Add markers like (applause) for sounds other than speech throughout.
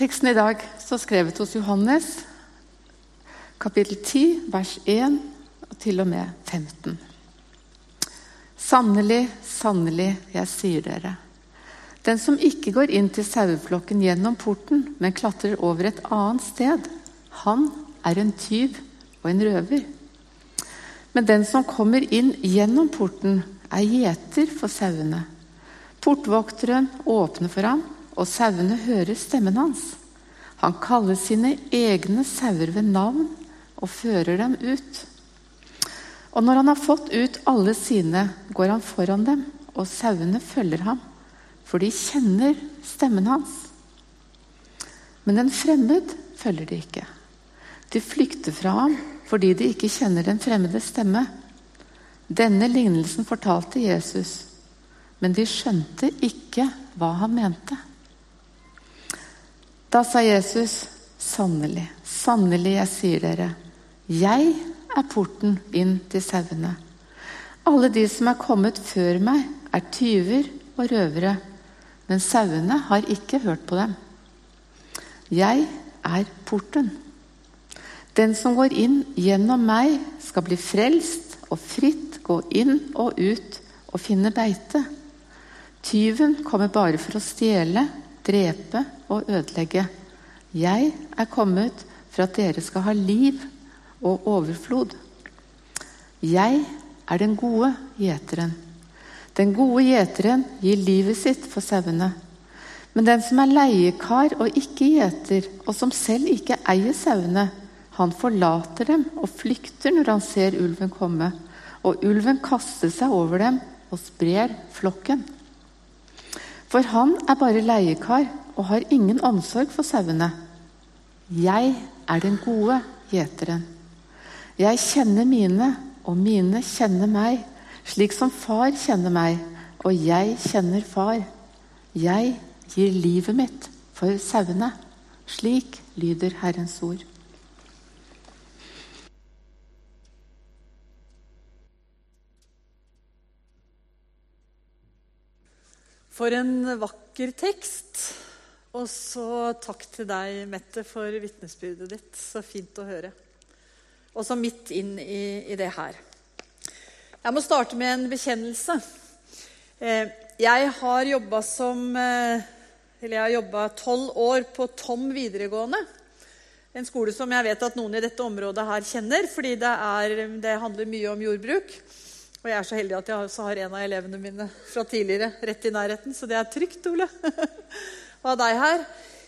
Teksten i dag står skrevet hos Johannes, kapittel 10, vers 1 og til og med 15. Sannelig, sannelig, jeg sier dere. Den som ikke går inn til saueflokken gjennom porten, men klatrer over et annet sted, han er en tyv og en røver. Men den som kommer inn gjennom porten, er gjeter for sauene. Portvokteren åpner for ham, og sauene hører stemmen hans. Han kaller sine egne sauer ved navn og fører dem ut. Og når han har fått ut alle sine, går han foran dem, og sauene følger ham, for de kjenner stemmen hans. Men en fremmed følger de ikke. De flykter fra ham fordi de ikke kjenner den fremmede stemme. Denne lignelsen fortalte Jesus, men de skjønte ikke hva han mente. Da sa Jesus, sannelig, sannelig, jeg sier dere, jeg er porten inn til sauene. Alle de som er kommet før meg, er tyver og røvere, men sauene har ikke hørt på dem. Jeg er porten. Den som går inn gjennom meg, skal bli frelst og fritt gå inn og ut og finne beite. Tyven kommer bare for å stjele, drepe og ødelegge. Jeg er kommet for at dere skal ha liv og overflod. Jeg er den gode gjeteren. Den gode gjeteren gir livet sitt for sauene. Men den som er leiekar og ikke gjeter, og som selv ikke eier sauene, han forlater dem og flykter når han ser ulven komme. Og ulven kaster seg over dem og sprer flokken. For han er bare leiekar og har ingen omsorg for sauene. Jeg er den gode gjeteren. Jeg kjenner mine, og mine kjenner meg, slik som far kjenner meg, og jeg kjenner far. Jeg gir livet mitt for sauene. Slik lyder Herrens ord. For en vakker tekst. Og så takk til deg, Mette, for vitnesbyrdet ditt. Så fint å høre. Og så midt inn i, i det her. Jeg må starte med en bekjennelse. Eh, jeg har jobba som eh, Eller jeg har jobba tolv år på Tom videregående. En skole som jeg vet at noen i dette området her kjenner, fordi det, er, det handler mye om jordbruk. Og jeg er så heldig at jeg også har en av elevene mine fra tidligere rett i nærheten, så det er trygt, Ole, (laughs) å ha deg her.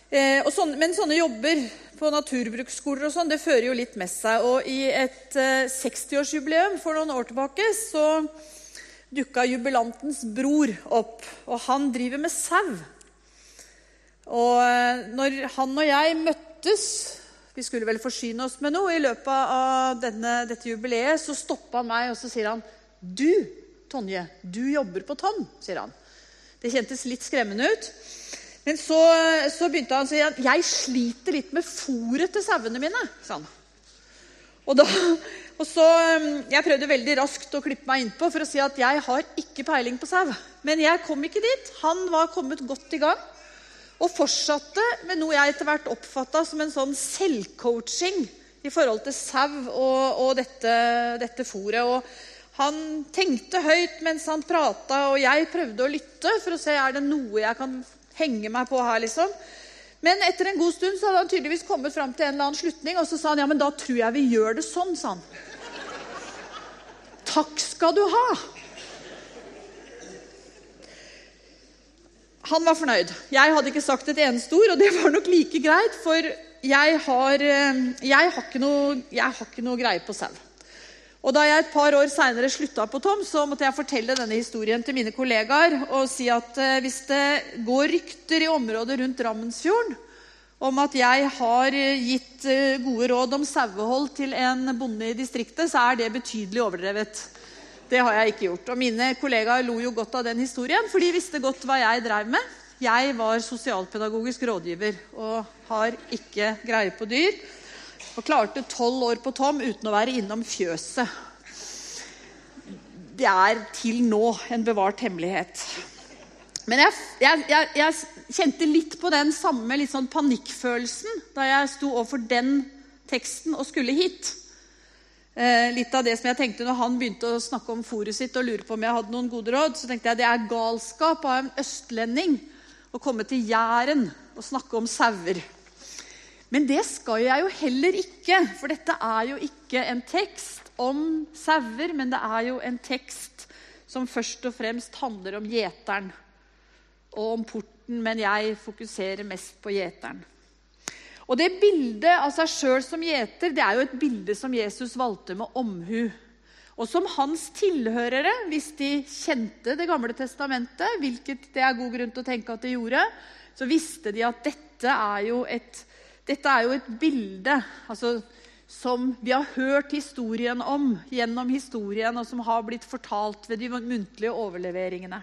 Eh, sånne, men sånne jobber på naturbruksskoler og sånn, det fører jo litt med seg. Og i et eh, 60-årsjubileum for noen år tilbake så dukka jubilantens bror opp. Og han driver med sau. Og eh, når han og jeg møttes vi skulle vel forsyne oss med noe i løpet av denne, dette jubileet. Så stoppa han meg og så sier han, du, Tonje, du jobber på Tom, sier han. Det kjentes litt skremmende ut. Men så, så begynte han å si at jeg sliter litt med fôret til sauene mine. sa han. Og, da, og så, um, Jeg prøvde veldig raskt å klippe meg innpå for å si at jeg har ikke peiling på sau. Men jeg kom ikke dit. Han var kommet godt i gang og fortsatte med noe jeg etter hvert oppfatta som en sånn selvcoaching i forhold til sau og, og dette, dette fôret. Han tenkte høyt mens han prata, og jeg prøvde å lytte for å se er det noe jeg kan henge meg på her. liksom. Men etter en god stund så hadde han tydeligvis kommet fram til en eller annen slutning, og så sa han ja, men da tror jeg vi gjør det sånn. sa han. Takk skal du ha. Han var fornøyd. Jeg hadde ikke sagt et eneste ord, og det var nok like greit, for jeg har, eh, jeg har, ikke, noe, jeg har ikke noe greie på sau. Og Da jeg et par år seinere slutta på Tom, så måtte jeg fortelle denne historien til mine kollegaer og si at eh, hvis det går rykter i området rundt Drammensfjorden om at jeg har eh, gitt eh, gode råd om sauehold til en bonde i distriktet, så er det betydelig overdrevet. Det har jeg ikke gjort. Og Mine kollegaer lo jo godt av den historien, for de visste godt hva jeg drev med. Jeg var sosialpedagogisk rådgiver og har ikke greie på dyr. Og klarte tolv år på Tom uten å være innom fjøset. Det er til nå en bevart hemmelighet. Men jeg, jeg, jeg, jeg kjente litt på den samme litt sånn panikkfølelsen da jeg sto overfor den teksten og skulle hit. Eh, litt av det som jeg tenkte når han begynte å snakke om fòret sitt og lure på om jeg hadde noen gode råd, så tenkte jeg det er galskap av en østlending å komme til Jæren og snakke om sauer. Men det skal jeg jo heller ikke, for dette er jo ikke en tekst om sauer, men det er jo en tekst som først og fremst handler om gjeteren og om porten, men jeg fokuserer mest på gjeteren. Og det bildet av seg sjøl som gjeter det er jo et bilde som Jesus valgte med omhu. Og som hans tilhørere, hvis de kjente Det gamle testamentet, hvilket det er god grunn til å tenke at de gjorde, så visste de at dette er jo et dette er jo et bilde altså, som vi har hørt historien om gjennom historien, og som har blitt fortalt ved de muntlige overleveringene.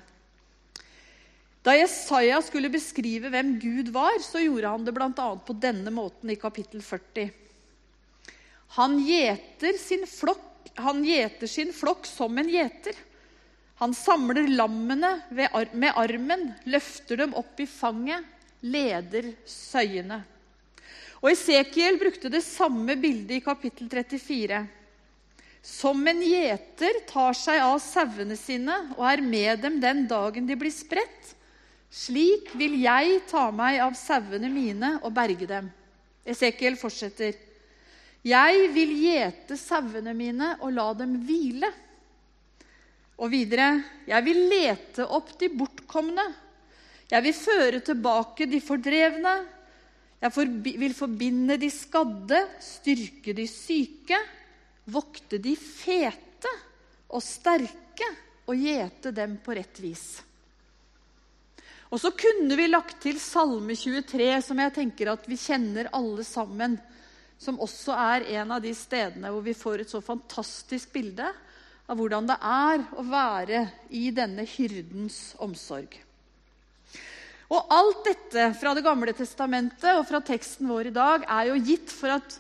Da Jesaja skulle beskrive hvem Gud var, så gjorde han det bl.a. på denne måten i kapittel 40. Han gjeter sin flokk, han gjeter sin flokk som en gjeter. Han samler lammene med armen, løfter dem opp i fanget, leder søyene. Og Esekiel brukte det samme bildet i kapittel 34. Som en gjeter tar seg av sauene sine og er med dem den dagen de blir spredt, slik vil jeg ta meg av sauene mine og berge dem. Esekiel fortsetter. Jeg vil gjete sauene mine og la dem hvile. Og videre. Jeg vil lete opp de bortkomne. Jeg vil føre tilbake de fordrevne. Jeg vil forbinde de skadde, styrke de syke, vokte de fete og sterke og gjete dem på rett vis. Og så kunne vi lagt til Salme 23, som jeg tenker at vi kjenner alle sammen. Som også er en av de stedene hvor vi får et så fantastisk bilde av hvordan det er å være i denne hyrdens omsorg. Og alt dette fra Det gamle testamentet og fra teksten vår i dag er jo gitt for at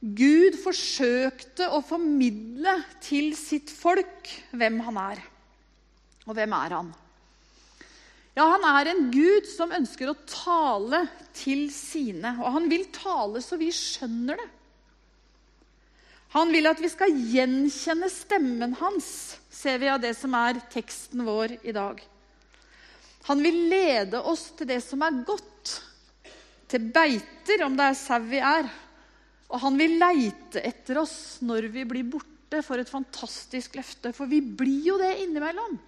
Gud forsøkte å formidle til sitt folk hvem han er. Og hvem er han? Ja, han er en Gud som ønsker å tale til sine. Og han vil tale så vi skjønner det. Han vil at vi skal gjenkjenne stemmen hans, ser vi av det som er teksten vår i dag. Han vil lede oss til det som er godt, til beiter, om det er sau vi er. Og han vil leite etter oss når vi blir borte, for et fantastisk løfte. For vi blir jo det innimellom.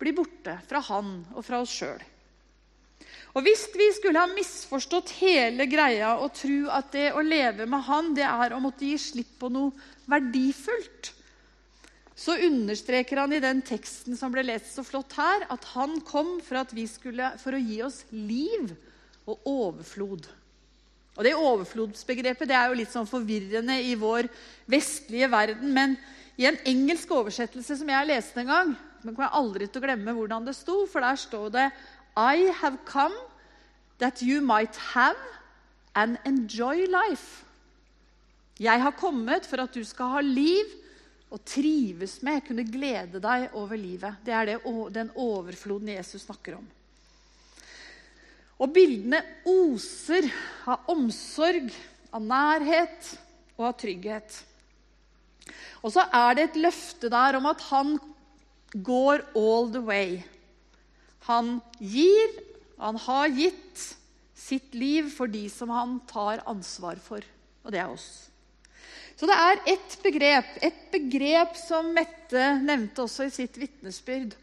Blir borte fra han og fra oss sjøl. Og hvis vi skulle ha misforstått hele greia og tro at det å leve med han, det er å måtte gi slipp på noe verdifullt, så understreker han i den teksten som ble lest så flott her, at han kom for, skulle, for å gi oss liv og overflod. Og Det overflodsbegrepet det er jo litt sånn forvirrende i vår vestlige verden. Men i en engelsk oversettelse som jeg leste en gang, men kommer jeg aldri til å glemme hvordan det sto, for der står det I have come that you might have and enjoy life. Jeg har kommet for at du skal ha liv og trives med, kunne glede deg over livet. Det er det, den overfloden Jesus snakker om. Og bildene oser av omsorg, av nærhet og av trygghet. Og så er det et løfte der om at han går all the way. Han gir, han har gitt sitt liv for de som han tar ansvar for. Og det er oss. Så det er ett begrep, et begrep som Mette nevnte også i sitt vitnesbyrd,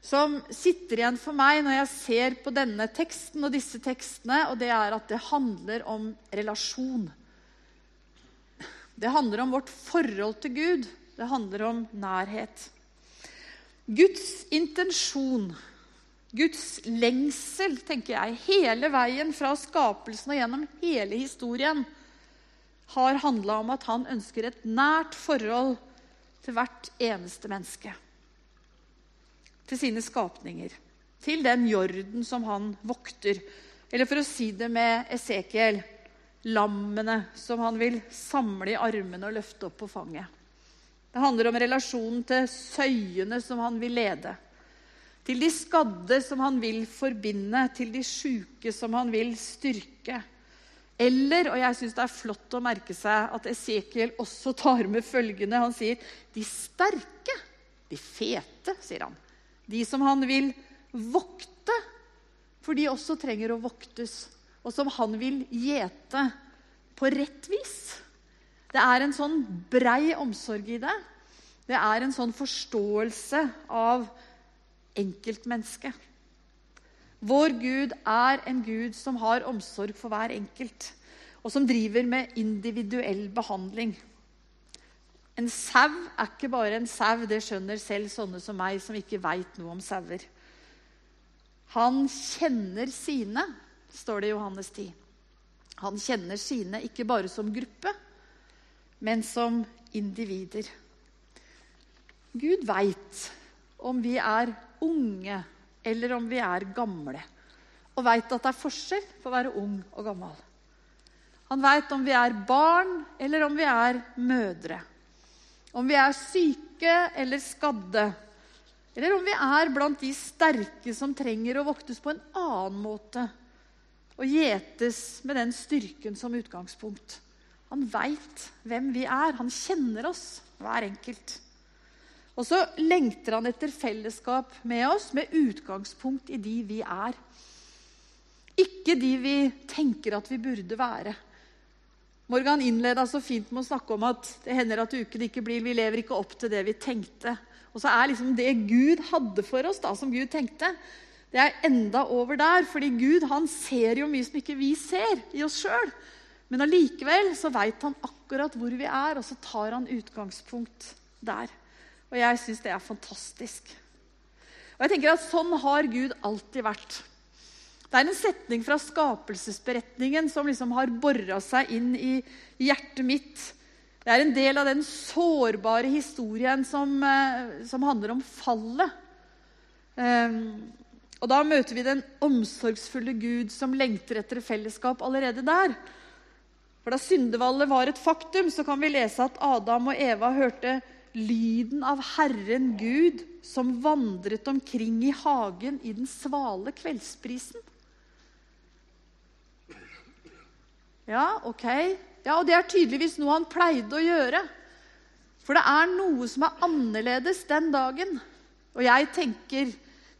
som sitter igjen for meg når jeg ser på denne teksten og disse tekstene, og det er at det handler om relasjon. Det handler om vårt forhold til Gud. Det handler om nærhet. Guds intensjon, Guds lengsel, tenker jeg, hele veien fra skapelsen og gjennom hele historien, har handla om at han ønsker et nært forhold til hvert eneste menneske. Til sine skapninger. Til den jorden som han vokter. Eller for å si det med Esekiel lammene som han vil samle i armene og løfte opp på fanget. Det handler om relasjonen til søyene som han vil lede. Til de skadde som han vil forbinde, til de sjuke som han vil styrke. Eller, og jeg syns det er flott å merke seg at Esekiel også tar med følgende Han sier de sterke, de fete, sier han. De som han vil vokte, for de også trenger å voktes. Og som han vil gjete på rett vis. Det er en sånn brei omsorg i det. Det er en sånn forståelse av enkeltmennesket. Vår Gud er en Gud som har omsorg for hver enkelt, og som driver med individuell behandling. En sau er ikke bare en sau, det skjønner selv sånne som meg, som ikke veit noe om sauer. Han kjenner sine, står det i Johannes 10. Han kjenner sine ikke bare som gruppe, men som individer. Gud veit om vi er unge eller om vi er gamle. Og veit at det er forskjell på å være ung og gammel. Han veit om vi er barn eller om vi er mødre. Om vi er syke eller skadde. Eller om vi er blant de sterke som trenger å voktes på en annen måte. Og gjetes med den styrken som utgangspunkt. Han veit hvem vi er. Han kjenner oss, hver enkelt. Og så lengter han etter fellesskap med oss med utgangspunkt i de vi er. Ikke de vi tenker at vi burde være. Morgan innleda så fint med å snakke om at det hender at uken ikke blir Vi lever ikke opp til det vi tenkte. Og så er liksom det Gud hadde for oss, da, som Gud tenkte, det er enda over der. Fordi Gud han ser jo mye som ikke vi ser i oss sjøl. Men allikevel så veit han akkurat hvor vi er, og så tar han utgangspunkt der. Og jeg syns det er fantastisk. Og jeg tenker at Sånn har Gud alltid vært. Det er en setning fra skapelsesberetningen som liksom har bora seg inn i hjertet mitt. Det er en del av den sårbare historien som, eh, som handler om fallet. Um, og Da møter vi den omsorgsfulle Gud som lengter etter fellesskap allerede der. For Da syndevallet var et faktum, så kan vi lese at Adam og Eva hørte lyden av Herren Gud som vandret omkring i hagen i den svale kveldsprisen. Ja, ok. Ja, Og det er tydeligvis noe han pleide å gjøre. For det er noe som er annerledes den dagen. Og jeg tenker,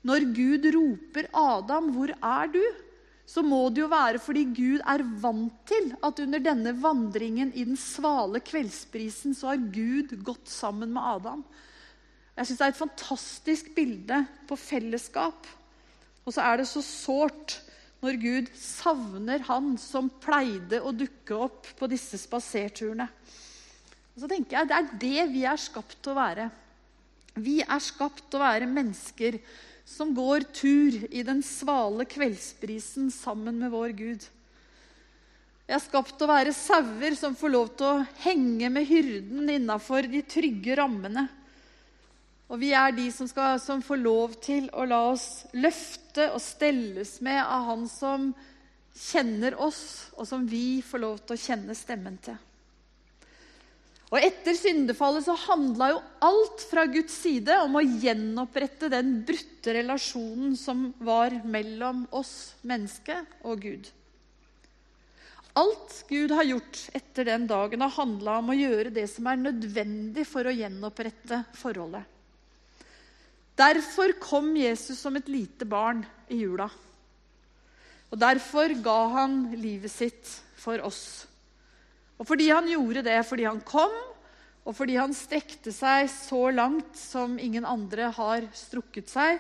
når Gud roper 'Adam, hvor er du?' Så må det jo være fordi Gud er vant til at under denne vandringen i den svale kveldsprisen, så har Gud gått sammen med Adam. Jeg syns det er et fantastisk bilde på fellesskap. Og så er det så sårt når Gud savner han som pleide å dukke opp på disse spaserturene. Og så tenker jeg Det er det vi er skapt til å være. Vi er skapt til å være mennesker som går tur i den svale kveldsbrisen sammen med vår Gud. Vi er skapt til å være sauer som får lov til å henge med hyrden innafor de trygge rammene. Og vi er de som, skal, som får lov til å la oss løfte og stelles med av Han som kjenner oss, og som vi får lov til å kjenne stemmen til. Og Etter syndefallet så handla jo alt fra Guds side om å gjenopprette den brutte relasjonen som var mellom oss menneske og Gud. Alt Gud har gjort etter den dagen, har handla om å gjøre det som er nødvendig for å gjenopprette forholdet. Derfor kom Jesus som et lite barn i jula. Og derfor ga han livet sitt for oss. Og fordi han gjorde det, fordi han kom, og fordi han strekte seg så langt som ingen andre har strukket seg,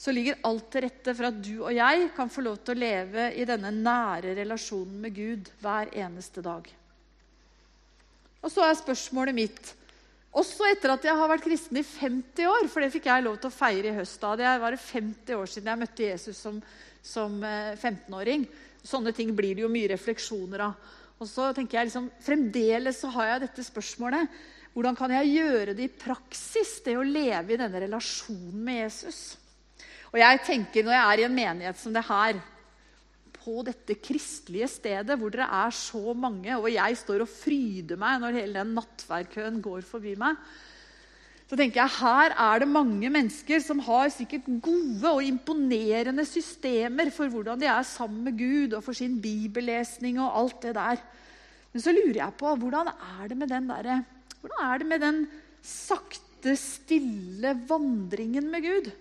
så ligger alt til rette for at du og jeg kan få lov til å leve i denne nære relasjonen med Gud hver eneste dag. Og så er spørsmålet mitt også etter at jeg har vært kristen i 50 år, for det fikk jeg lov til å feire i høst. da. Det var 50 år siden jeg møtte Jesus som, som 15-åring. Eh, Sånne ting blir det jo mye refleksjoner av. Og så tenker jeg liksom, Fremdeles så har jeg dette spørsmålet. Hvordan kan jeg gjøre det i praksis, det å leve i denne relasjonen med Jesus? Og jeg tenker Når jeg er i en menighet som det her, på dette kristelige stedet hvor dere er så mange, og jeg står og fryder meg når hele den nattverdkøen går forbi meg, så tenker jeg her er det mange mennesker som har sikkert gode og imponerende systemer for hvordan de er sammen med Gud og for sin bibellesning og alt det der. Men så lurer jeg på hvordan er det med den, der, er det med den sakte, stille vandringen med Gud?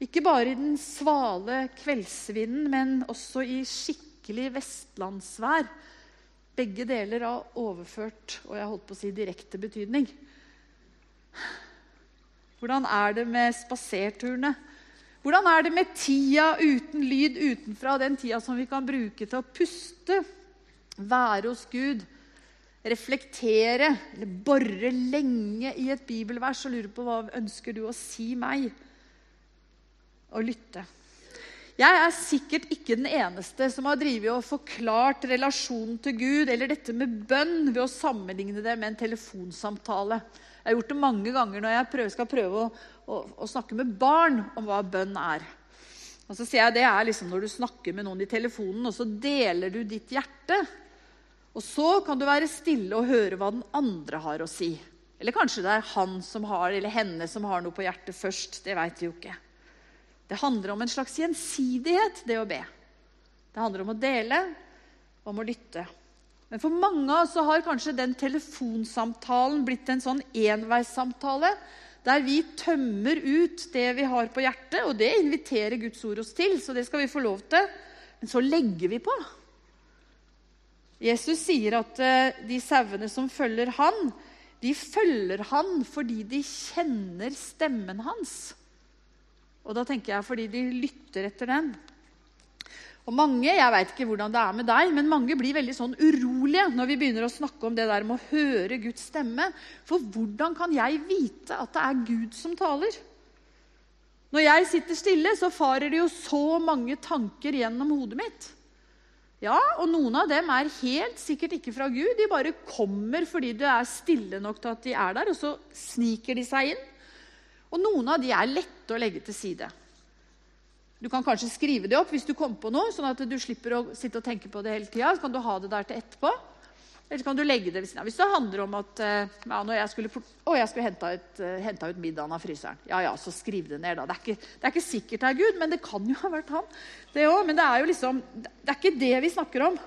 Ikke bare i den svale kveldsvinden, men også i skikkelig vestlandsvær. Begge deler har overført og jeg holdt på å si direkte betydning. Hvordan er det med spaserturene? Hvordan er det med tida uten lyd utenfra, den tida som vi kan bruke til å puste, være hos Gud, reflektere eller bore lenge i et bibelvers og lure på hva ønsker du å si meg? Og lytte. Jeg er sikkert ikke den eneste som har drivet og forklart relasjonen til Gud eller dette med bønn ved å sammenligne det med en telefonsamtale. Jeg har gjort det mange ganger når jeg prøver, skal prøve å, å, å, snakke med barn om hva bønn er. Og så sier jeg Det er liksom når du snakker med noen i telefonen, og så deler du ditt hjerte. Og så kan du være stille og høre hva den andre har å si. Eller kanskje det er han som har, eller henne som har noe på hjertet først. Det veit vi jo ikke. Det handler om en slags gjensidighet, det å be. Det handler om å dele, om å lytte. Men for mange av oss har kanskje den telefonsamtalen blitt en sånn enveissamtale der vi tømmer ut det vi har på hjertet, og det inviterer Guds ord oss til, så det skal vi få lov til. Men så legger vi på. Jesus sier at eh, de sauene som følger han, de følger han fordi de kjenner stemmen hans. Og da tenker jeg fordi de lytter etter den. Og mange jeg vet ikke hvordan det er med deg, men mange blir veldig sånn urolige når vi begynner å snakke om det der med å høre Guds stemme. For hvordan kan jeg vite at det er Gud som taler? Når jeg sitter stille, så farer det jo så mange tanker gjennom hodet mitt. Ja, og noen av dem er helt sikkert ikke fra Gud. De bare kommer fordi du er stille nok til at de er der, og så sniker de seg inn. Og noen av de er lette å legge til side. Du kan kanskje skrive det opp hvis du kommer på noe, sånn at du slipper å sitte og tenke på det hele tida. Så kan du ha det der til etterpå. Eller så kan du legge det ved siden av. Hvis det handler om at eh, ja, når jeg skulle, å, jeg skulle hente ut, uh, ut middagen av fryseren. Ja, ja, så skriv det ned, da. Det er ikke, det er ikke sikkert det er Gud, men det kan jo ha vært han. Det også, Men det er jo liksom Det er ikke det vi snakker om.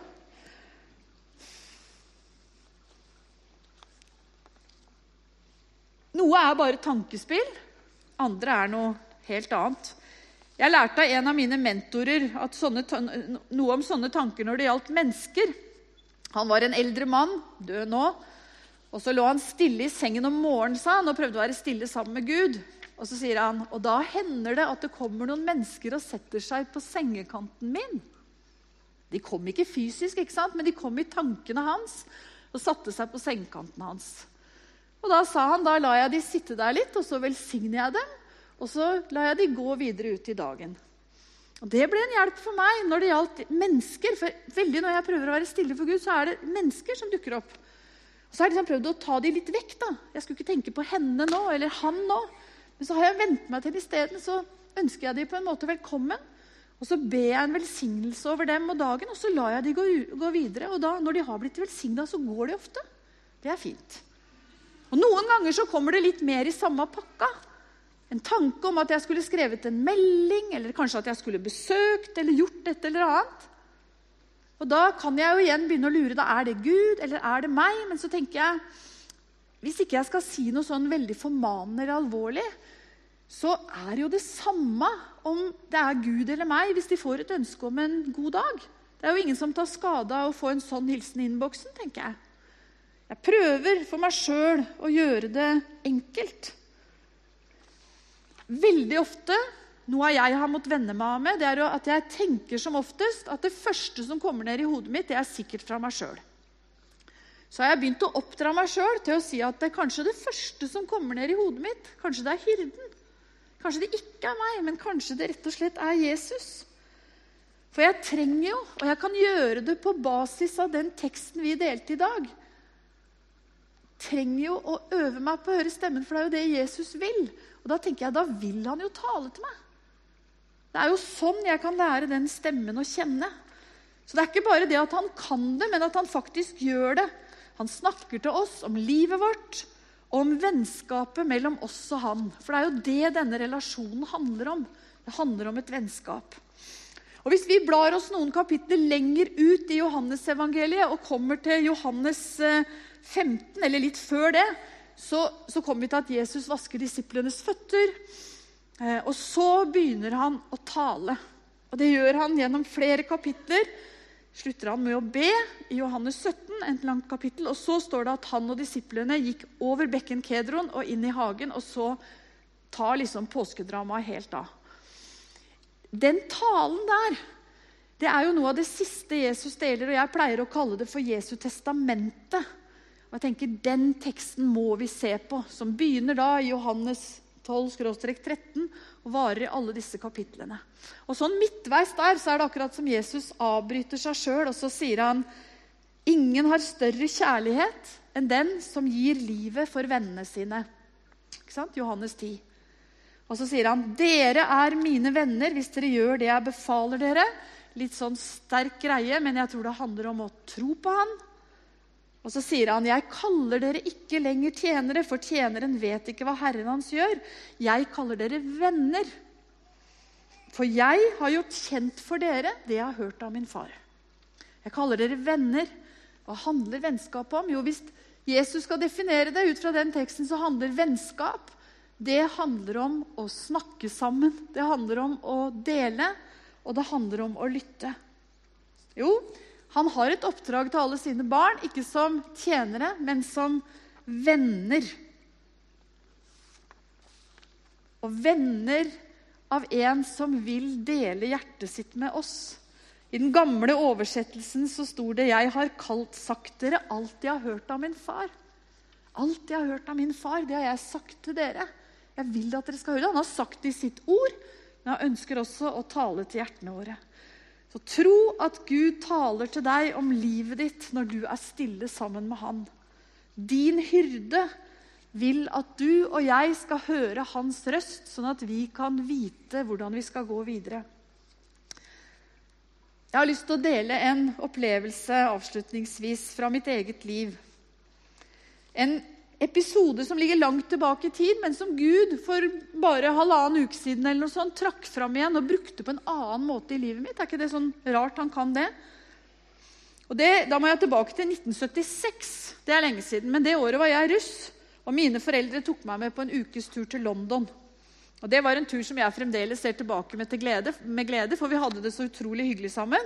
Noe er bare tankespill. Andre er noe helt annet. Jeg lærte av en av mine mentorer sånne, noe om sånne tanker når det gjaldt mennesker. Han var en eldre mann, død nå. Og Så lå han stille i sengen om morgenen sa han, og prøvde å være stille sammen med Gud. Og Så sier han, og da hender det at det kommer noen mennesker og setter seg på sengekanten min. De kom ikke fysisk, ikke sant? men de kom i tankene hans og satte seg på sengekanten hans. Og Da sa han, da lar jeg de sitte der litt, og så velsigner jeg dem. Og så lar jeg de gå videre ut i dagen. Og Det ble en hjelp for meg når det gjaldt mennesker. For veldig når jeg prøver å være stille for Gud, så er det mennesker som dukker opp. Og så har jeg liksom prøvd å ta de litt vekk. da. Jeg skulle ikke tenke på henne nå, eller han nå. Men så har jeg vent meg til isteden, så ønsker jeg de på en måte velkommen. Og så ber jeg en velsignelse over dem og dagen, og så lar jeg de gå, gå videre. Og da, når de har blitt velsigna, så går de ofte. Det er fint. Og Noen ganger så kommer det litt mer i samme pakka en tanke om at jeg skulle skrevet en melding, eller kanskje at jeg skulle besøkt eller gjort et eller annet. Og Da kan jeg jo igjen begynne å lure. da Er det Gud, eller er det meg? Men så tenker jeg hvis ikke jeg skal si noe sånn veldig formanende eller alvorlig, så er det jo det samme om det er Gud eller meg, hvis de får et ønske om en god dag. Det er jo ingen som tar skade av å få en sånn hilsen i innboksen, tenker jeg. Jeg prøver for meg sjøl å gjøre det enkelt. Veldig ofte noe jeg har måttet venne meg av med, det er at jeg tenker som oftest at det første som kommer ned i hodet mitt, det er sikkert fra meg sjøl. Så har jeg begynt å oppdra meg sjøl til å si at det er kanskje det første som kommer ned i hodet mitt, kanskje det er hyrden. Kanskje det ikke er meg, men kanskje det rett og slett er Jesus. For jeg trenger jo, og jeg kan gjøre det på basis av den teksten vi delte i dag trenger jo å øve meg på å høre stemmen, for det er jo det Jesus vil. Og Da tenker jeg, da vil han jo tale til meg. Det er jo sånn jeg kan lære den stemmen å kjenne. Så det er ikke bare det at han kan det, men at han faktisk gjør det. Han snakker til oss om livet vårt, om vennskapet mellom oss og han. For det er jo det denne relasjonen handler om. Det handler om et vennskap. Og Hvis vi blar oss noen kapitler lenger ut i Johannesevangeliet og kommer til Johannes 15, eh, eller litt før det, så, så kommer vi til at Jesus vasker disiplenes føtter. Eh, og så begynner han å tale. Og Det gjør han gjennom flere kapitler. Slutter han med å be i Johannes 17, et langt kapittel. Og så står det at han og disiplene gikk over bekken Kedron og inn i hagen. Og så tar liksom påskedramaet helt av. Den talen der, det er jo noe av det siste Jesus deler, og jeg pleier å kalle det for Jesu testamentet. Og jeg tenker, Den teksten må vi se på, som begynner da i Johannes 12-13 og varer i alle disse kapitlene. Og sånn Midtveis der så er det akkurat som Jesus avbryter seg sjøl, og så sier han Ingen har større kjærlighet enn den som gir livet for vennene sine. Ikke sant? Johannes 10. Og så sier han, 'Dere er mine venner hvis dere gjør det jeg befaler dere.' Litt sånn sterk greie, men jeg tror det handler om å tro på han. Og så sier han, 'Jeg kaller dere ikke lenger tjenere, for tjeneren vet ikke hva Herren hans gjør.' 'Jeg kaller dere venner.' For jeg har gjort kjent for dere det jeg har hørt av min far. Jeg kaller dere venner. Hva handler vennskap om? Jo, hvis Jesus skal definere det ut fra den teksten, så handler vennskap det handler om å snakke sammen. Det handler om å dele, og det handler om å lytte. Jo, han har et oppdrag til alle sine barn, ikke som tjenere, men som venner. Og venner av en som vil dele hjertet sitt med oss. I den gamle oversettelsen så sto det 'Jeg har kalt, sagt dere alt jeg har hørt av min far'. Alt jeg har hørt av min far, det har jeg sagt til dere. Jeg vil at dere skal høre det. Han har sagt det i sitt ord, men han ønsker også å tale til hjertene våre. Så tro at Gud taler til deg om livet ditt når du er stille sammen med Han. Din hyrde vil at du og jeg skal høre hans røst, sånn at vi kan vite hvordan vi skal gå videre. Jeg har lyst til å dele en opplevelse avslutningsvis fra mitt eget liv. En episode som ligger langt tilbake i tid, men som Gud for bare halvannen uke siden eller noe sånt, trakk fram igjen og brukte på en annen måte i livet mitt. Er ikke det sånn rart han kan det? Og det, Da må jeg tilbake til 1976. Det er lenge siden. Men det året var jeg russ, og mine foreldre tok meg med på en ukes tur til London. Og Det var en tur som jeg fremdeles ser tilbake med, glede, med glede, for vi hadde det så utrolig hyggelig sammen.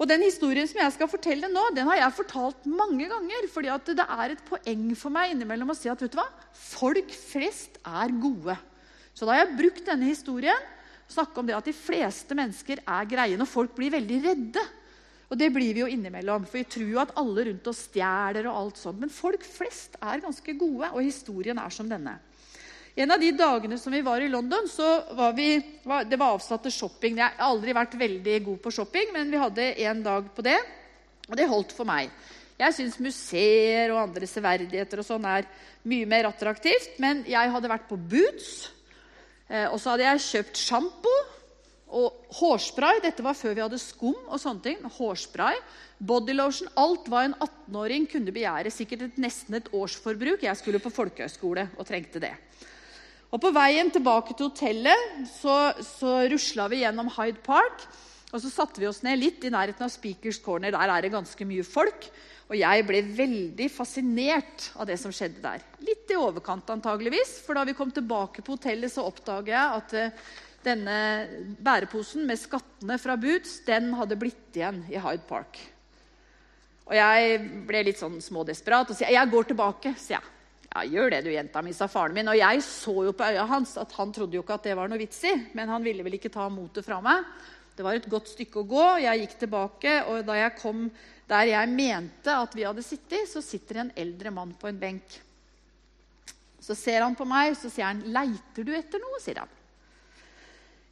Og Den historien som jeg skal fortelle nå, den har jeg fortalt mange ganger. fordi det er et poeng for meg innimellom å si at vet du hva? folk flest er gode. Så da har jeg brukt denne historien snakke om det at de fleste mennesker er greie når folk blir veldig redde. Og det blir vi jo innimellom, for vi tror jo at alle rundt oss stjeler. og alt sånt, Men folk flest er ganske gode, og historien er som denne. En av de dagene som vi var i London, så var vi, det var avsatt til shopping. Jeg har aldri vært veldig god på shopping, men vi hadde en dag på det. Og det holdt for meg. Jeg syns museer og andre severdigheter og sånn er mye mer attraktivt. Men jeg hadde vært på Boots, eh, og så hadde jeg kjøpt sjampo og hårspray. Dette var før vi hadde skum og sånne ting. Hårspray, bodylotion. Alt hva en 18-åring kunne begjære. Sikkert et, nesten et årsforbruk. Jeg skulle på folkehøyskole og trengte det. Og På veien tilbake til hotellet så, så rusla vi gjennom Hyde Park. Og så satte vi oss ned litt i nærheten av Speakers Corner. Der er det ganske mye folk. Og jeg ble veldig fascinert av det som skjedde der. Litt i overkant antageligvis, for da vi kom tilbake på hotellet, så oppdaget jeg at uh, denne bæreposen med skattene fra Boots den hadde blitt igjen i Hyde Park. Og jeg ble litt sånn smådesperat og sier jeg går tilbake. sier jeg. Ja, gjør det du, jenta mi, sa faren min. Og jeg så jo på øya hans at han trodde jo ikke at det var noe vits i. Men han ville vel ikke ta motet fra meg. Det var et godt stykke å gå. Jeg gikk tilbake, og da jeg kom der jeg mente at vi hadde sittet, så sitter en eldre mann på en benk. Så ser han på meg, så sier han, 'Leiter du etter noe?' sier han.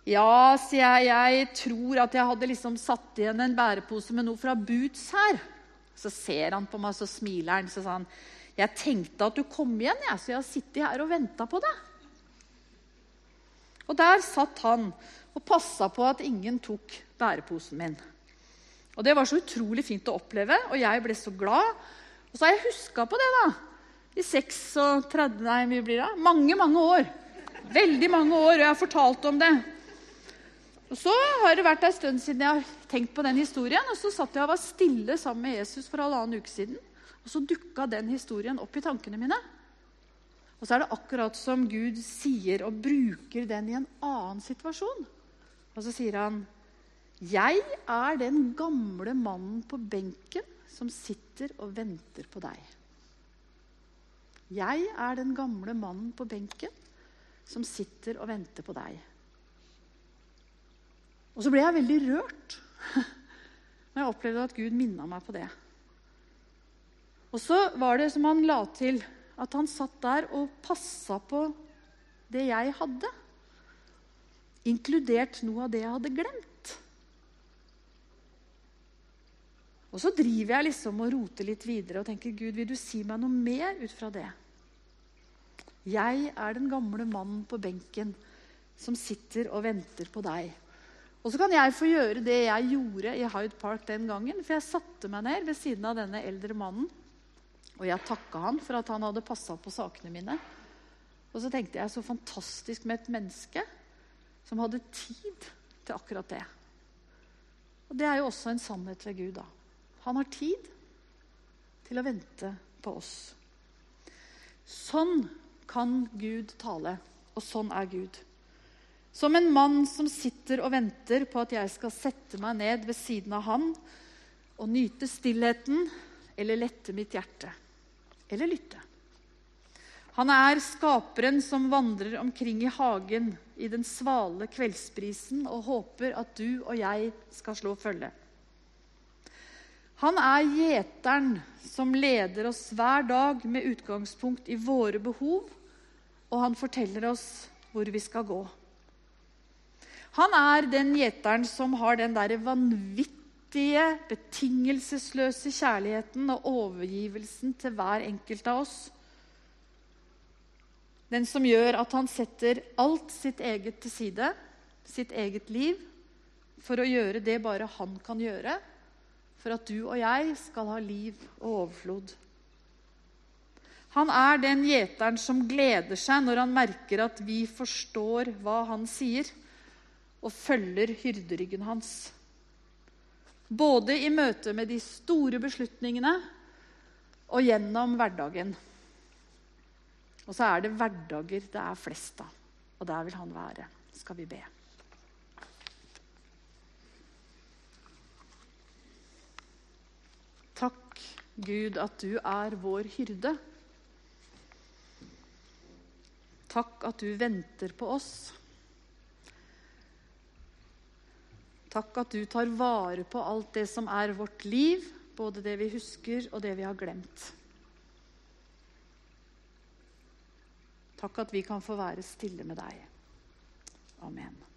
Ja, sier jeg, jeg tror at jeg hadde liksom satt igjen en bærepose med noe fra Boots her. Så ser han på meg, så smiler han, så sa han, 'Jeg tenkte at du kom igjen, jeg, så jeg har sittet her og venta på deg.' Og der satt han og passa på at ingen tok bæreposen min. Og Det var så utrolig fint å oppleve, og jeg ble så glad. Og så har jeg huska på det, da. i 36 Nei, mye blir det? Mange, mange år. Veldig mange år, og jeg har fortalt om det. Og Så har det vært en stund siden jeg har tenkt på den historien. og Så satt jeg og var stille sammen med Jesus for halvannen uke siden. Og så dukka den historien opp i tankene mine. Og så er det akkurat som Gud sier og bruker den i en annen situasjon. Og så sier han, 'Jeg er den gamle mannen på benken som sitter og venter på deg.' Jeg er den gamle mannen på benken som sitter og venter på deg. Og så ble jeg veldig rørt (laughs) når jeg opplevde at Gud minna meg på det. Og så var det som han la til at han satt der og passa på det jeg hadde. Inkludert noe av det jeg hadde glemt. Og så driver jeg liksom og roter litt videre og tenker Gud, vil du si meg noe mer ut fra det? Jeg er den gamle mannen på benken som sitter og venter på deg. Og så kan jeg få gjøre det jeg gjorde i Hyde Park den gangen. For jeg satte meg ned ved siden av denne eldre mannen. Og jeg takka han for at han hadde passa på sakene mine. Og så tenkte jeg så fantastisk med et menneske som hadde tid til akkurat det. Og det er jo også en sannhet ved Gud. da. Han har tid til å vente på oss. Sånn kan Gud tale, og sånn er Gud. Som en mann som sitter og venter på at jeg skal sette meg ned ved siden av han og nyte stillheten eller lette mitt hjerte. Eller lytte. Han er skaperen som vandrer omkring i hagen i den svale kveldsbrisen og håper at du og jeg skal slå følge. Han er gjeteren som leder oss hver dag med utgangspunkt i våre behov og han forteller oss hvor vi skal gå. Han er den gjeteren som har den der vanvittige, betingelsesløse kjærligheten og overgivelsen til hver enkelt av oss. Den som gjør at han setter alt sitt eget til side, sitt eget liv, for å gjøre det bare han kan gjøre, for at du og jeg skal ha liv og overflod. Han er den gjeteren som gleder seg når han merker at vi forstår hva han sier, og følger hyrderyggen hans. Både i møte med de store beslutningene og gjennom hverdagen. Og så er det hverdager det er flest av, og der vil han være. Skal vi be. Takk, Gud, at du er vår hyrde. Takk at du venter på oss. Takk at du tar vare på alt det som er vårt liv, både det vi husker og det vi har glemt. Takk at vi kan få være stille med deg. Amen.